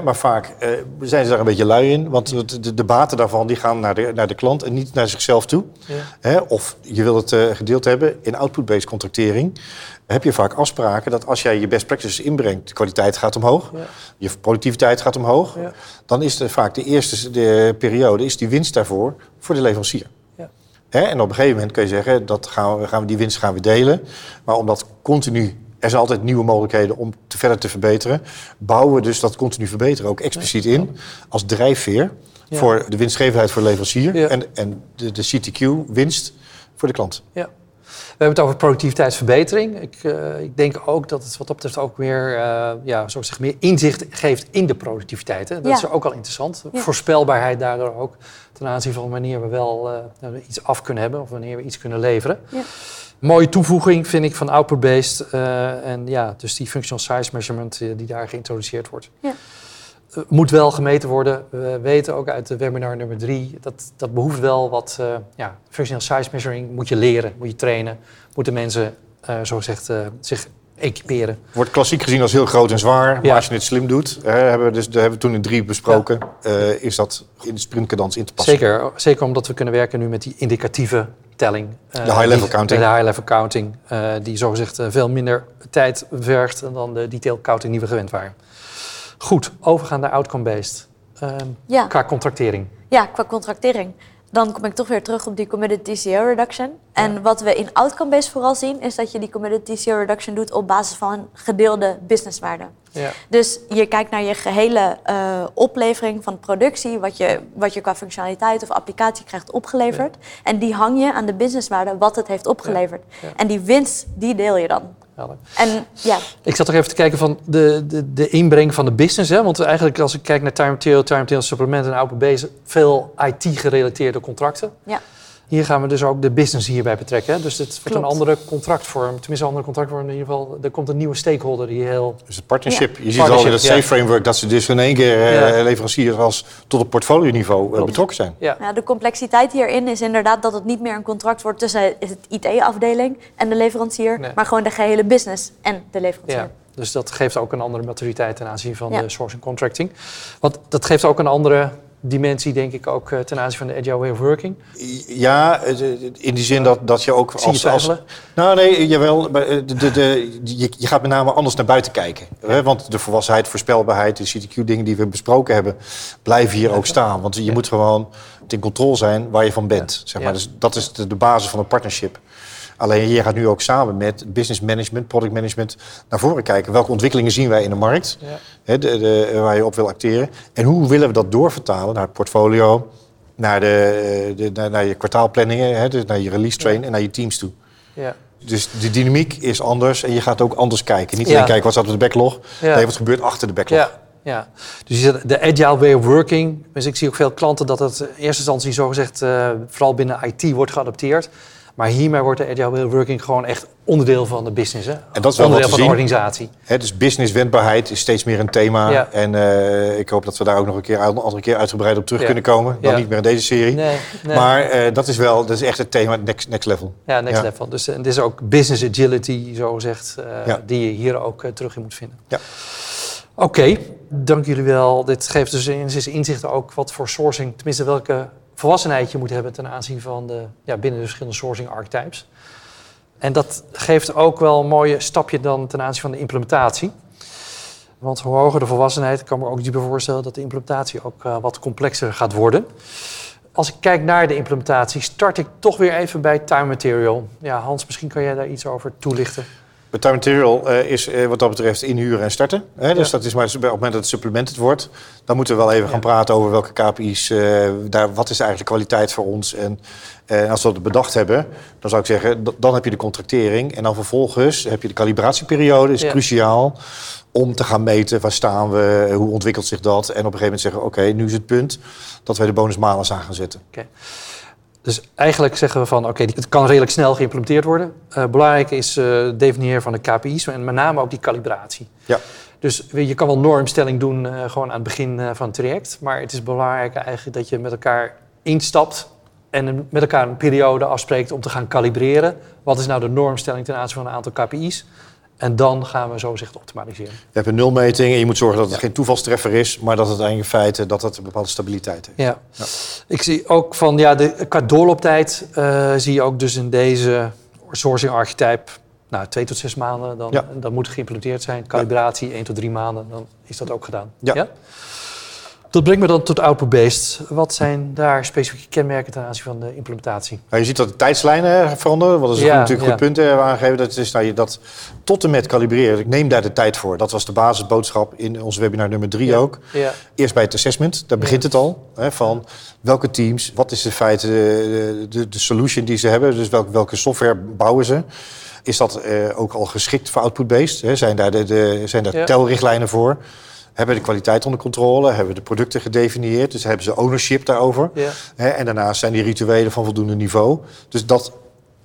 maar vaak eh, zijn ze daar een beetje lui in. Want de, de, baten daarvan die gaan naar de, naar de klant en niet naar zichzelf toe. of je wil het uh, gedeeld hebben in output-based contractering heb je vaak afspraken dat als jij je best practices inbrengt, de kwaliteit gaat omhoog, je productiviteit gaat omhoog, ja. dan is het vaak de eerste de periode is die winst daarvoor voor de leverancier. Ja. en op een gegeven moment kun je zeggen, dat gaan we, gaan we die winst gaan we delen. Maar omdat continu, er zijn altijd nieuwe mogelijkheden om te verder te verbeteren, bouwen we dus dat continu verbeteren ook expliciet in als drijfveer voor de winstgevendheid voor de leverancier en, en de, de CTQ winst voor de klant. Ja. We hebben het over productiviteitsverbetering. Ik, uh, ik denk ook dat het wat dat betreft ook meer, uh, ja, zeg, meer inzicht geeft in de productiviteit. Hè. Dat is ook al interessant. Voorspelbaarheid daardoor ook ten aanzien van wanneer we wel uh, iets af kunnen hebben of wanneer we iets kunnen leveren. Ja. Mooie toevoeging vind ik van output-based en ja, dus die functional size measurement die daar geïntroduceerd wordt. Ja moet wel gemeten worden. We weten ook uit de webinar nummer drie, dat, dat behoeft wel wat, uh, ja, functional size measuring moet je leren, moet je trainen. Moeten mensen, uh, zo gezegd, uh, zich equiperen. Wordt klassiek gezien als heel groot en zwaar. Maar als je het slim doet, hè, hebben we, dus, dat hebben we toen in drie besproken, is dat in de sprintkadans in te passen. Zeker, zeker omdat we kunnen werken nu met die indicatieve telling. De high-level counting. De high-level counting, die zogezegd veel minder tijd vergt dan de detail counting die we gewend waren. Goed, overgaan naar outcome-based. Ehm, ja. Qua contractering. Ja, qua contractering dan kom ik toch weer terug op die committed TCO reduction. En wat we in outcome-based vooral zien, is dat je die committed TCO reduction doet op basis van gedeelde businesswaarde. Ja. Dus je kijkt naar je gehele uh, oplevering van productie, wat je, wat je qua functionaliteit of applicatie krijgt opgeleverd. En die hang je aan de businesswaarde wat het heeft opgeleverd. En die winst, die deel je dan. En, ja. Ik zat toch even te kijken van de, de, de inbreng van de business. Hè? Want eigenlijk als ik kijk naar time material, time material supplement en OpenB... veel IT-gerelateerde contracten. Ja. Hier gaan we dus ook de business hierbij betrekken. Dus het wordt een andere contractvorm. Tenminste, een andere contractvorm. In ieder geval, er komt een nieuwe stakeholder die heel... Dus het partnership. Je ziet al in het SAFE-framework dat ze dus in één keer uh, leveranciers als tot het portfolioniveau uh, betrokken zijn. Ja. ja. de complexiteit hierin is inderdaad dat het niet meer een contract wordt tussen het IT-afdeling en de leverancier, maar gewoon de gehele business en de leverancier. Ja. Dus dat geeft ook een andere maturiteit ten aanzien van de sourcing contracting. Want dat geeft ook een andere dimensie, denk ik, ook eh, ten aanzien van de agile way of working? Ja, in die zin dat, dat je ook als, als... Nou nee, jawel. Eh, de, de, de, je, je gaat met name anders naar buiten kijken. Hè? Want de volwassenheid, voorspelbaarheid, de CTQ-dingen die we besproken hebben... blijven hier ook staan. Want je moet gewoon in controle zijn waar je van bent. Zeg maar. Dus dat is de, de basis van een partnership. Alleen je gaat nu ook samen met business management, product management naar voren kijken. Welke ontwikkelingen zien wij in de markt ja. de, de, waar je op wil acteren? En hoe willen we dat doorvertalen naar het portfolio, naar, de, de naar, naar, je kwartaalplanningen, hè, dus naar je release train en naar je teams toe. Ja. Dus de dynamiek is anders en je gaat ook anders kijken. Niet alleen kijken wat staat op de backlog, nee, wat gebeurt achter de backlog. Ja. Ja, dus de agile way of working. Dus ik zie ook veel klanten dat het in eerste instantie zogezegd uh, vooral binnen IT wordt geadopteerd. Maar hiermee wordt de agile working gewoon echt onderdeel van de business. Hè? En dat is wel onderdeel van de organisatie. He, dus business wendbaarheid is steeds meer een thema. En uh, ik hoop dat we daar ook nog een keer een andere keer uitgebreid op terug kunnen komen. Dan niet meer in deze serie. Nee, nee. Maar uh, dat is wel, dat is echt het thema next, next level. Ja, next level. Dus uh, dit is ook business agility, zo gezegd, die je hier ook terug in moet vinden. Ja. Oké, okay, dank jullie wel. Dit geeft dus in inzicht ook wat voor sourcing, tenminste welke volwassenheid je moet hebben ten aanzien van de, ja, binnen de verschillende sourcing archetypes. En dat geeft ook wel een mooie stapje dan ten aanzien van de implementatie. Want hoe hoger de volwassenheid, kan ik me ook dieper voorstellen dat de implementatie ook uh, wat complexer gaat worden. Als ik kijk naar de implementatie, start ik toch weer even bij time material. Ja, Hans, misschien kan jij daar iets over toelichten. Time material uh, is uh, wat dat betreft inhuren en starten. Hè? Dus dat is maar op het moment dat het supplemented wordt, dan moeten we wel even gaan praten over welke KPI's, uh, daar, wat is eigenlijk de kwaliteit voor ons. En, als we dat bedacht hebben, dan zou ik zeggen, dan heb je de contractering. En dan vervolgens heb je de calibratieperiode, is cruciaal om te gaan meten waar staan we, hoe ontwikkelt zich dat. En op een gegeven moment zeggen, oké, nu is het punt dat wij de bonusmalers aan gaan zetten. Okay. Dus eigenlijk zeggen we van oké, het kan redelijk snel geïmplementeerd worden. Uh, belangrijk is uh, definiëren van de KPI's en met name ook die calibratie. Ja. Dus je kan wel normstelling doen uh, gewoon aan het begin van het traject. Maar het is belangrijk eigenlijk dat je met elkaar instapt en met elkaar een periode afspreekt om te gaan kalibreren. Wat is nou de normstelling ten aanzien van een aantal KPI's? En dan gaan we zo zich optimaliseren. Je hebt een nulmeting en je moet zorgen dat het geen toevalstreffer is, maar dat het in feite dat het een bepaalde stabiliteit heeft. Ja. ja. Ik zie ook van ja, de, qua doorlooptijd uh, zie je ook dus in deze sourcing archetype nou, twee tot zes maanden, dan, ja. dan moet geïmplementeerd zijn. Calibratie, één tot drie maanden, dan is dat ook gedaan. ja? Dat brengt me dan tot output-based. Wat zijn daar specifieke kenmerken ten aanzien van de implementatie? Nou, je ziet dat de tijdslijnen veranderen. Wat is ja, natuurlijk ja. goed punt hebben aangegeven. Dat is nou, je dat tot en met kalibreren. Ik neem daar de tijd voor. Dat was de basisboodschap in onze webinar nummer drie ook. Eerst bij het assessment. Daar begint het al. Hè, van welke teams, wat is de feite, de, de, de solution die ze hebben. Dus welke, welke software bouwen ze. Is dat eh, ook al geschikt voor output-based? Zijn daar, de, de, zijn daar telrichtlijnen voor? Hebben de kwaliteit onder controle, hebben de producten gedefinieerd, dus hebben ze ownership daarover. Ja. en daarnaast zijn die rituelen van voldoende niveau. Dus dat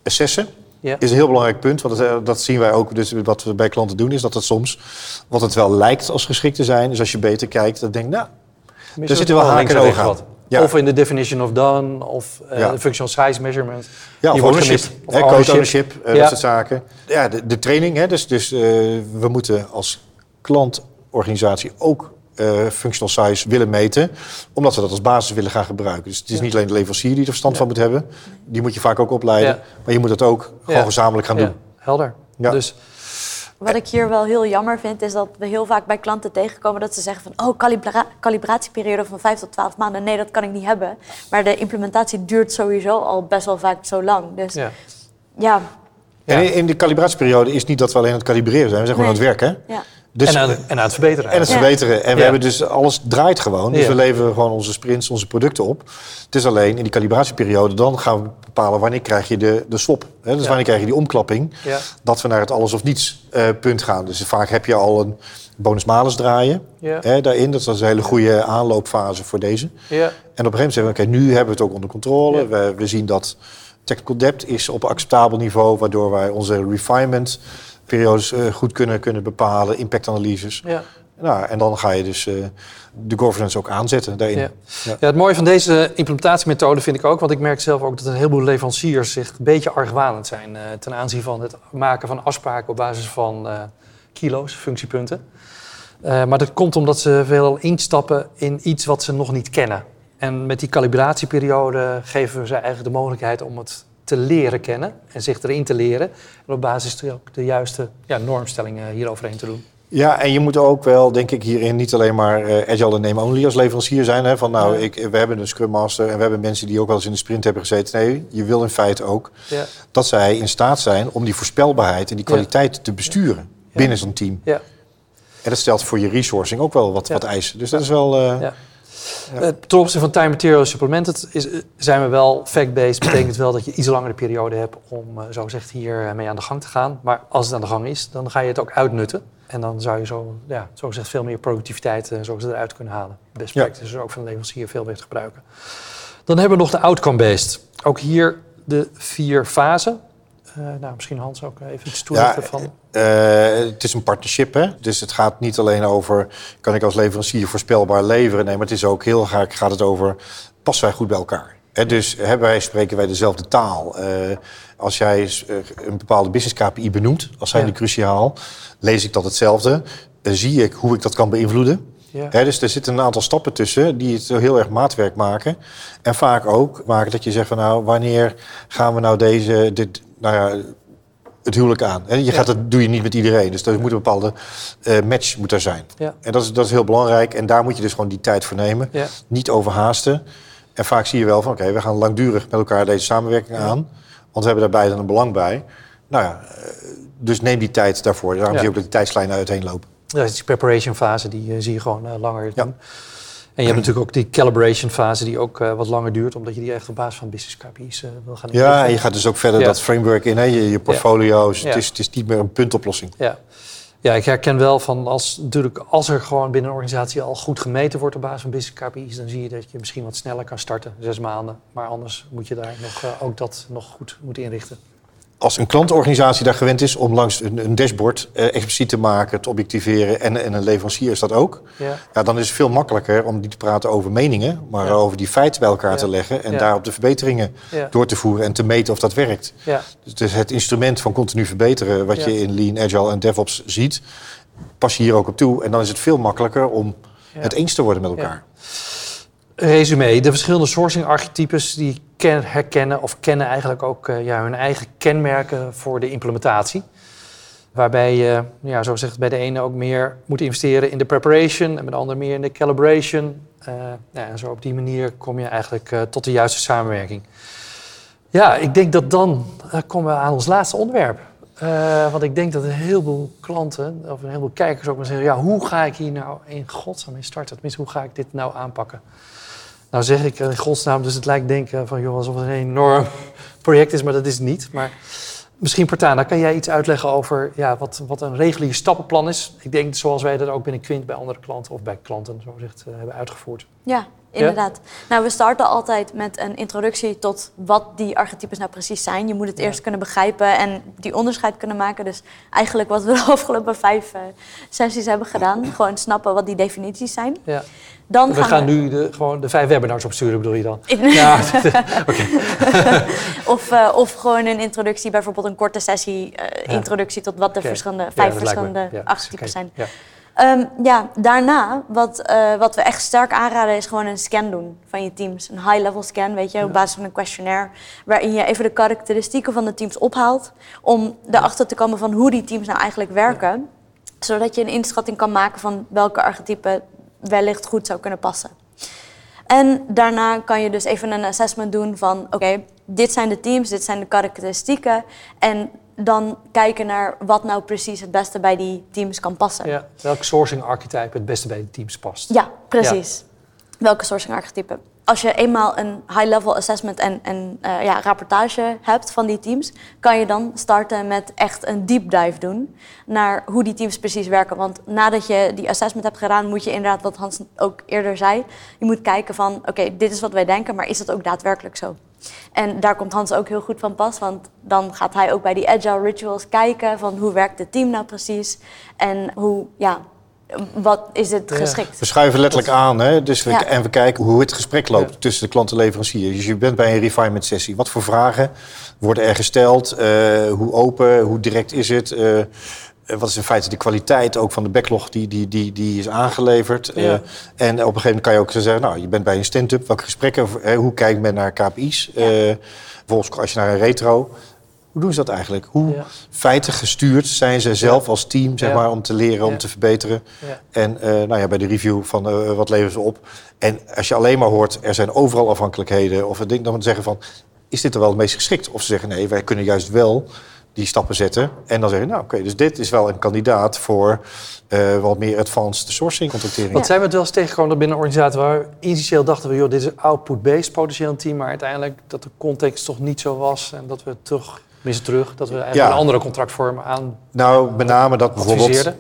assessen ja. is een heel belangrijk punt. Want dat, eh, dat, zien wij ook, dus wat we bij klanten doen, is dat het soms, wat het wel lijkt als geschikt te zijn, dus als je beter kijkt, dan denk je, nou, er zitten wel haken en ogen Of in de definition of done, of uh, de functional size measurement. Ja, of ownership. Of ownership, ownership uh, dat soort zaken. Ja, de, de training, hè, dus, dus uh, we moeten als klantorganisatie ook uh, functional size willen meten, omdat we dat als basis willen gaan gebruiken. Dus het is niet alleen de leverancier die er verstand van moet hebben, die moet je vaak ook opleiden, maar je moet dat ook gewoon gezamenlijk gaan doen. Helder. Dus wat ik hier wel heel jammer vind, is dat we heel vaak bij klanten tegenkomen dat ze zeggen van oh, calibra calibratieperiode van 5 tot 12 maanden. Nee, dat kan ik niet hebben. Maar de implementatie duurt sowieso al best wel vaak zo lang. Dus ja. ja. En in de calibratieperiode is niet dat we alleen aan het kalibreren zijn, we zijn gewoon aan het werken. Ja. Dus, en, aan, en aan het verbeteren. En het verbeteren. En we hebben dus alles draait gewoon. Dus we leveren gewoon onze sprints, onze producten op. Het is alleen in die calibratieperiode, dan gaan we bepalen wanneer krijg je de, de swap. Hè? Dus wanneer krijg je die omklapping. Dat we naar het alles of niets uh, punt gaan. Dus vaak heb je al een bonus-malus draaien hè, daarin. Dat is een hele goede aanloopfase voor deze. En op een gegeven moment zeggen we, oké, nu hebben we het ook onder controle. We, we zien dat technical depth is op acceptabel niveau, waardoor wij onze refinement periodes uh, goed kunnen, kunnen bepalen, impactanalyses. Ja. Nou, en dan ga je dus uh, de governance ook aanzetten daarin. Ja. Ja. ja. het mooie van deze implementatiemethode vind ik ook, want ik merk zelf ook dat een heleboel leveranciers zich een beetje argwanend zijn uh, ten aanzien van het maken van afspraken op basis van kilo's, functiepunten. maar dat komt omdat ze veel instappen in iets wat ze nog niet kennen. En met die calibratieperiode geven we ze eigenlijk de mogelijkheid om het te leren kennen en zich erin te leren. En op basis ook de juiste ja, normstellingen hieroverheen te doen. Ja, en je moet ook wel, denk ik, hierin niet alleen maar uh, agile en name only als leverancier zijn. Hè, van nou, ik, we hebben een Scrum Master en we hebben mensen die ook wel eens in de sprint hebben gezeten. Nee, je wil in feite ook ja. dat zij in staat zijn om die voorspelbaarheid en die kwaliteit te besturen binnen zo'n team. Ja. En dat stelt voor je resourcing ook wel wat, wat eisen. Dus dat is wel. Uh, ja. Uh, ten opzichte van time material supplemented is, eh, zijn we wel fact-based. (clears throat) betekent wel dat je iets langere periode hebt om, uh, zo gezegd, hier mee aan de gang te gaan. Maar als het aan de gang is, dan ga je het ook uitnutten. En dan zou je zo, ja, zo gezegd veel meer productiviteit uh, zo eruit kunnen halen. Best practices ja. ook van de leverancier veel beter gebruiken. Dan hebben we nog de outcome-based. Ook hier de vier fasen. Uh, nou, misschien Hans ook even iets toelichten ja, van. Uh, het is een partnership, hè? Dus het gaat niet alleen over... kan ik als leverancier voorspelbaar leveren? Nee, maar het is ook heel vaak gaat het over... passen wij goed bij elkaar? Hè, dus hebben wij, spreken wij dezelfde taal? Uh, als jij een bepaalde business KPI benoemt, als zijnde ja. cruciaal... lees ik dat hetzelfde? zie ik hoe ik dat kan beïnvloeden? Ja. Dus er zitten een aantal stappen tussen die het heel erg maatwerk maken. En vaak ook maken dat je zegt van nou, wanneer gaan we nou deze, dit, nou ja, het huwelijk aan. En je gaat, dat doe je niet met iedereen. Dus er moet een bepaalde uh, match moet er zijn. Ja. En dat is, dat is heel belangrijk. En daar moet je dus gewoon die tijd voor nemen. Ja. Niet overhaasten. En vaak zie je wel van, oké, we gaan langdurig met elkaar deze samenwerking aan. Want we hebben daar beide een belang bij. Nou ja, eh, dus neem die tijd daarvoor. Daarom zie je ook dat die tijdslijnen uiteen lopen. Ja, die preparation fase, die uh, zie je gewoon uh, langer doen. En je hebt natuurlijk ook die calibration fase die ook uh, wat langer duurt, omdat je die echt op basis van business KPI's uh, wil gaan Ja, en je gaat dus ook verder ja. dat framework in, hè? Je, je portfolio's. Ja. Het, is, het is niet meer een puntoplossing. Ja. Ja, ik herken wel van als, natuurlijk, als er gewoon binnen een organisatie al goed gemeten wordt op basis van business KPI's, dan zie je dat je misschien wat sneller kan starten, zes maanden. Maar anders moet je daar nog, uh, ook dat nog goed moeten inrichten als een klantorganisatie daar gewend is om langs een, een dashboard eh, expliciet te maken, te objectiveren en, en, een leverancier is dat ook, ja. ja. dan is het veel makkelijker om niet te praten over meningen, maar over die feiten bij elkaar te leggen en daarop de verbeteringen door te voeren en te meten of dat werkt. Dus, dus het instrument van continu verbeteren, wat je in Lean, Agile en DevOps ziet, pas je hier ook op toe en dan is het veel makkelijker om het eens te worden met elkaar. Resume, de verschillende sourcing-archetypes die herkennen of kennen eigenlijk ook uh, ja, hun eigen kenmerken voor de implementatie. Waarbij je, ja, zoals gezegd, bij de ene ook meer moet investeren in de preparation en bij de andere meer in de calibration. Uh, ja, en zo op die manier kom je eigenlijk uh, tot de juiste samenwerking. Ja, ik denk dat dan komen we aan ons laatste onderwerp. want ik denk dat een heleboel klanten of een heleboel kijkers ook maar zeggen: ja, hoe ga ik hier nou in godsnaam in starten? Tenminste, hoe ga ik dit nou aanpakken? Nou zeg ik in godsnaam, dus het lijkt denken van joh, alsof het een enorm (laughs) project is, maar dat is het niet. Maar misschien Partana, kan jij iets uitleggen over ja, wat, wat een regulier stappenplan is? Ik denk zoals wij dat ook binnen Quint bij andere klanten of bij klanten zo gezegd uh, hebben uitgevoerd. Ja, inderdaad. Nou, we starten altijd met een introductie tot wat die archetypes nou precies zijn. Je moet het eerst kunnen begrijpen en die onderscheid kunnen maken. Dus eigenlijk wat we de (laughs) afgelopen vijf uh, sessies hebben gedaan. (coughs) Gewoon snappen wat die definities zijn. Ja. Dan we gaan, nu de, gewoon de vijf webinars opsturen, bedoel je dan? ja, (laughs) (laughs) of, uh, of gewoon een introductie, bijvoorbeeld een korte sessie, uh, introductie tot wat de verschillende, vijf verschillende archetypes zijn. Um, ja, daarna, wat, uh, wat we echt sterk aanraden, is gewoon een scan doen van je teams. Een high-level scan, weet je, op basis van een questionnaire. Waarin je even de karakteristieken van de teams ophaalt. Om erachter te komen van hoe die teams nou eigenlijk werken. Zodat je een inschatting kan maken van welke archetype wellicht goed zou kunnen passen. En daarna kan je dus even een assessment doen van... oké, dit zijn de teams, dit zijn de karakteristieken... en dan kijken naar wat nou precies het beste bij die teams kan passen. Ja, welke sourcing archetype het beste bij de teams past. Ja, precies. Welke sourcing archetype als je eenmaal een high-level assessment en, en uh, ja, rapportage hebt van die teams, kan je dan starten met echt een deep dive doen naar hoe die teams precies werken. Want nadat je die assessment hebt gedaan, moet je inderdaad, wat Hans ook eerder zei, je moet kijken van, oké, dit is wat wij denken, maar is dat ook daadwerkelijk zo? En daar komt Hans ook heel goed van pas, want dan gaat hij ook bij die agile rituals kijken van hoe werkt het team nou precies en hoe, ja, wat is het geschikt? We schuiven letterlijk aan hè? Dus we, en we kijken hoe het gesprek loopt tussen de klant en leverancier. Dus je bent bij een refinement sessie. Wat voor vragen worden er gesteld? Uh, hoe open, hoe direct is het? Uh, wat is in feite de kwaliteit ook van de backlog die, die, die, die is aangeleverd? Uh, en op een gegeven moment kan je ook zeggen, nou, je bent bij een stand-up. Welke gesprekken, hoe kijkt men naar KPI's? Ja. Volgens als je naar een retro, hoe doen ze dat eigenlijk? Hoe ja. feiten gestuurd zijn ze zelf als team, zeg maar, om te leren, om te verbeteren? En uh, nou ja, bij de review van uh, wat leveren ze op? En als je alleen maar hoort, er zijn overal afhankelijkheden, of het ding dan zeggen van, is dit er wel het meest geschikt? Of ze zeggen, nee, wij kunnen juist wel die stappen zetten. En dan zeggen, nou oké, dus dit is wel een kandidaat voor uh, wat meer advanced sourcing contractering. Wat zijn we het wel eens tegengekomen binnen een organisatie waar we initieel dachten we, joh, dit is output-based potentieel een team, maar uiteindelijk dat de context toch niet zo was en dat we toch Tenminste terug, dat we eigenlijk een andere contractvorm aan... Nou, met name dat bijvoorbeeld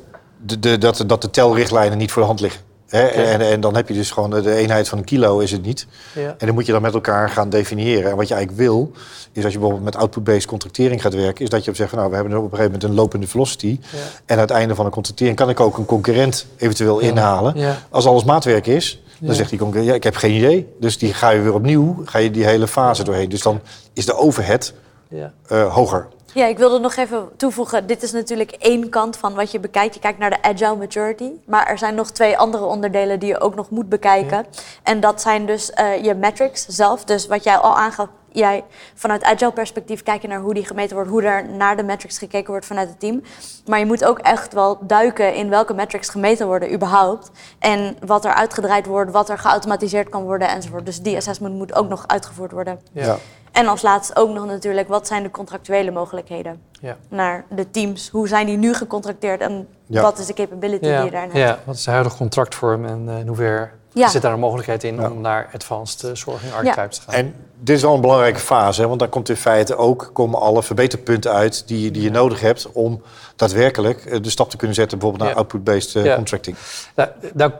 de, de, dat, dat de telrichtlijnen niet voor de hand liggen. Hè? En, en, dan heb je dus gewoon de eenheid van een kilo is het niet. Ja. En dan moet je dan met elkaar gaan definiëren. En wat je eigenlijk wil, is als je bijvoorbeeld met output-based contractering gaat werken, is dat je op zegt van nou, we hebben op een gegeven moment een lopende velocity. Ja. En aan het einde van de contractering kan ik ook een concurrent eventueel inhalen. Als alles maatwerk is, dan zegt die concurrent, ja, ik heb geen idee. Dus die ga je weer opnieuw, ga je die hele fase doorheen. Dus dan is de overhead ja. Uh, hoger. Ja, ik wilde nog even toevoegen. Dit is natuurlijk één kant van wat je bekijkt. Je kijkt naar de agile maturity. Maar er zijn nog twee andere onderdelen die je ook nog moet bekijken. En dat zijn dus uh, je metrics zelf. Dus wat jij al aangaf, jij vanuit agile perspectief kijken naar hoe die gemeten wordt, hoe er naar de metrics gekeken wordt vanuit het team. Maar je moet ook echt wel duiken in welke metrics gemeten worden überhaupt. En wat er uitgedraaid wordt, wat er geautomatiseerd kan worden enzovoort. Dus die assessment moet ook nog uitgevoerd worden. Ja. En als laatste ook nog natuurlijk, wat zijn de contractuele mogelijkheden ja. naar de teams? Hoe zijn die nu gecontracteerd en wat is de capability die je daarin hebt? Ja, wat is de huidige contractvorm en uh, in hoeverre zit daar een mogelijkheid in om naar advanced uh, zorging archetypes te gaan? En dit is wel een belangrijke fase, hè, want daar komt in feite ook komen alle verbeterpunten uit die, die je nodig hebt om daadwerkelijk eh, de stap te kunnen zetten, bijvoorbeeld naar output-based contracting. Nou, nou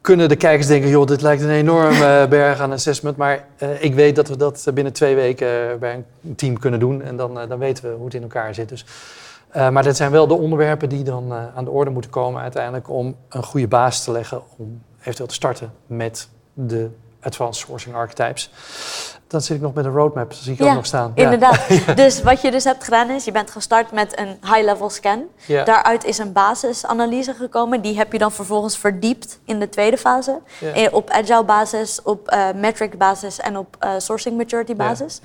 kunnen de kijkers denken, joh, dit lijkt een enorme berg aan assessment. Maar uh, ik weet dat we dat binnen twee weken bij een team kunnen doen. En dan, dan weten we hoe het in elkaar zit. Dus, maar dat zijn wel de onderwerpen die dan aan de orde moeten komen uiteindelijk... om een goede basis te leggen om eventueel te starten met de advanced sourcing archetypes. Dan zit ik nog met een roadmap, zie ik ook nog staan. Inderdaad. (laughs) dus wat je dus hebt gedaan is, je bent gestart met een high-level scan. Ja. Daaruit is een basisanalyse gekomen. Die heb je dan vervolgens verdiept in de tweede fase. Ja. Op agile basis, op uh, metric basis en op uh, sourcing maturity basis.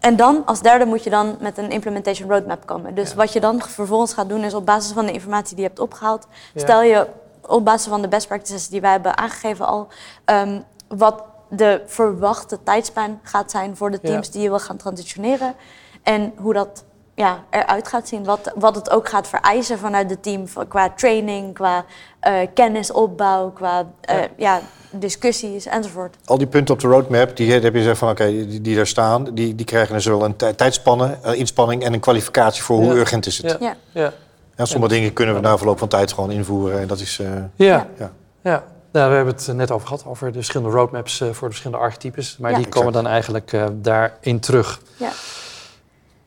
En dan, als derde, moet je dan met een implementation roadmap komen. Dus wat je dan vervolgens gaat doen, is op basis van de informatie die je hebt opgehaald, stel je op basis van de best practices die wij hebben aangegeven al, um, wat de verwachte tijdspan gaat zijn voor de teams die je wil gaan transitioneren. En hoe dat ja, eruit gaat zien. Wat, wat het ook gaat vereisen vanuit het team qua training, qua uh, kennisopbouw, qua uh, ja. discussies enzovoort. Al die punten op de roadmap, die heb je gezegd van oké, die, die daar staan, die, die krijgen dus wel een tijdspanne, uh, inspanning en een kwalificatie voor hoe urgent is het. Ja. Ja. Ja. sommige dingen kunnen we na verloop van tijd gewoon invoeren en dat is. ja. ja. ja. Nou, we hebben het net over gehad, over de verschillende roadmaps voor de verschillende archetypes. Maar die komen dan eigenlijk daarin terug. Ja.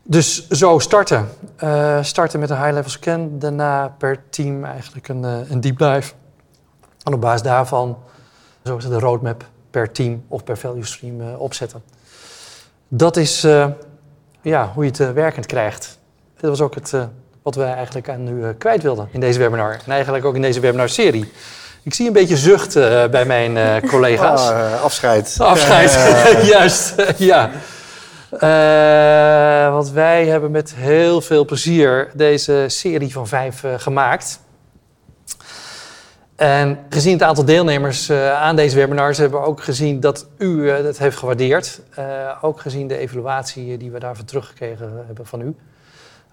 Dus zo starten. starten met een high-level scan, daarna per team eigenlijk een, een deep dive. En op basis daarvan, zo is de roadmap per team of per value stream opzetten. Dat is ja, hoe je het werkend krijgt. Dat was ook het wat wij eigenlijk aan u eh, kwijt wilden in deze webinar. En eigenlijk ook in deze webinar-serie. Ik zie een beetje zucht uh, bij mijn uh, (laughs) collega's. Oh, afscheid. Afscheid, (laughs) (laughs) juist. ja. want wij hebben met heel veel plezier deze serie van vijf gemaakt. En gezien het aantal deelnemers aan deze webinars hebben we ook gezien dat u het heeft gewaardeerd. ook gezien de evaluatie die we daarvan teruggekregen hebben van u.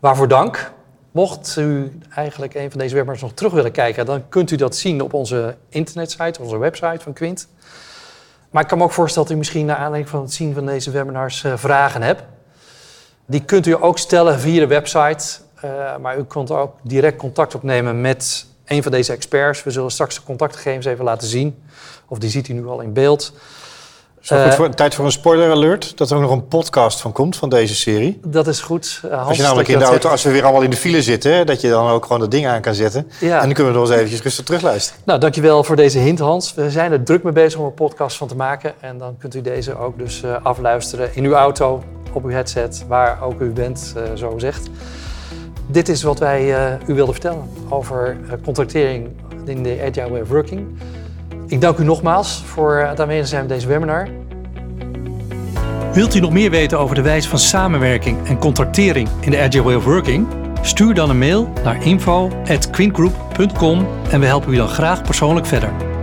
Waarvoor dank. Mocht u eigenlijk een van deze webinars nog terug willen kijken, dan kunt u dat zien op onze internetsite, onze website van Quint. Maar ik kan me ook voorstellen dat u misschien naar aanleiding van het zien van deze webinars uh, vragen hebt. Die kunt u ook stellen via de website, uh, maar u kunt ook direct contact opnemen met een van deze experts. We zullen straks de contactgegevens even laten zien, of die ziet u nu al in beeld. Zo goed eh, voor, tijd voor een spoiler alert, dat er ook nog een podcast van komt van deze serie. Dat is goed. Uh, als je namelijk in de auto, als we weer allemaal in de file zitten, dat je dan ook gewoon dat ding aan kan zetten. Ja. En dan kunnen we nog eens eventjes rustig terugluisteren. Nou, dankjewel voor deze hint Hans. We zijn er druk mee bezig om een podcast van te maken. En dan kunt u deze ook dus uh, afluisteren in uw auto, op uw headset, waar ook u bent, zo gezegd. Dit is wat wij u wilden vertellen over contractering in de Agile Way of Working. Ik dank u nogmaals voor het aanwezig zijn bij deze webinar. Wilt u nog meer weten over de wijze van samenwerking en contractering in de Agile Way of Working? Stuur dan een mail naar info.quintgroup.com en we helpen u dan graag persoonlijk verder.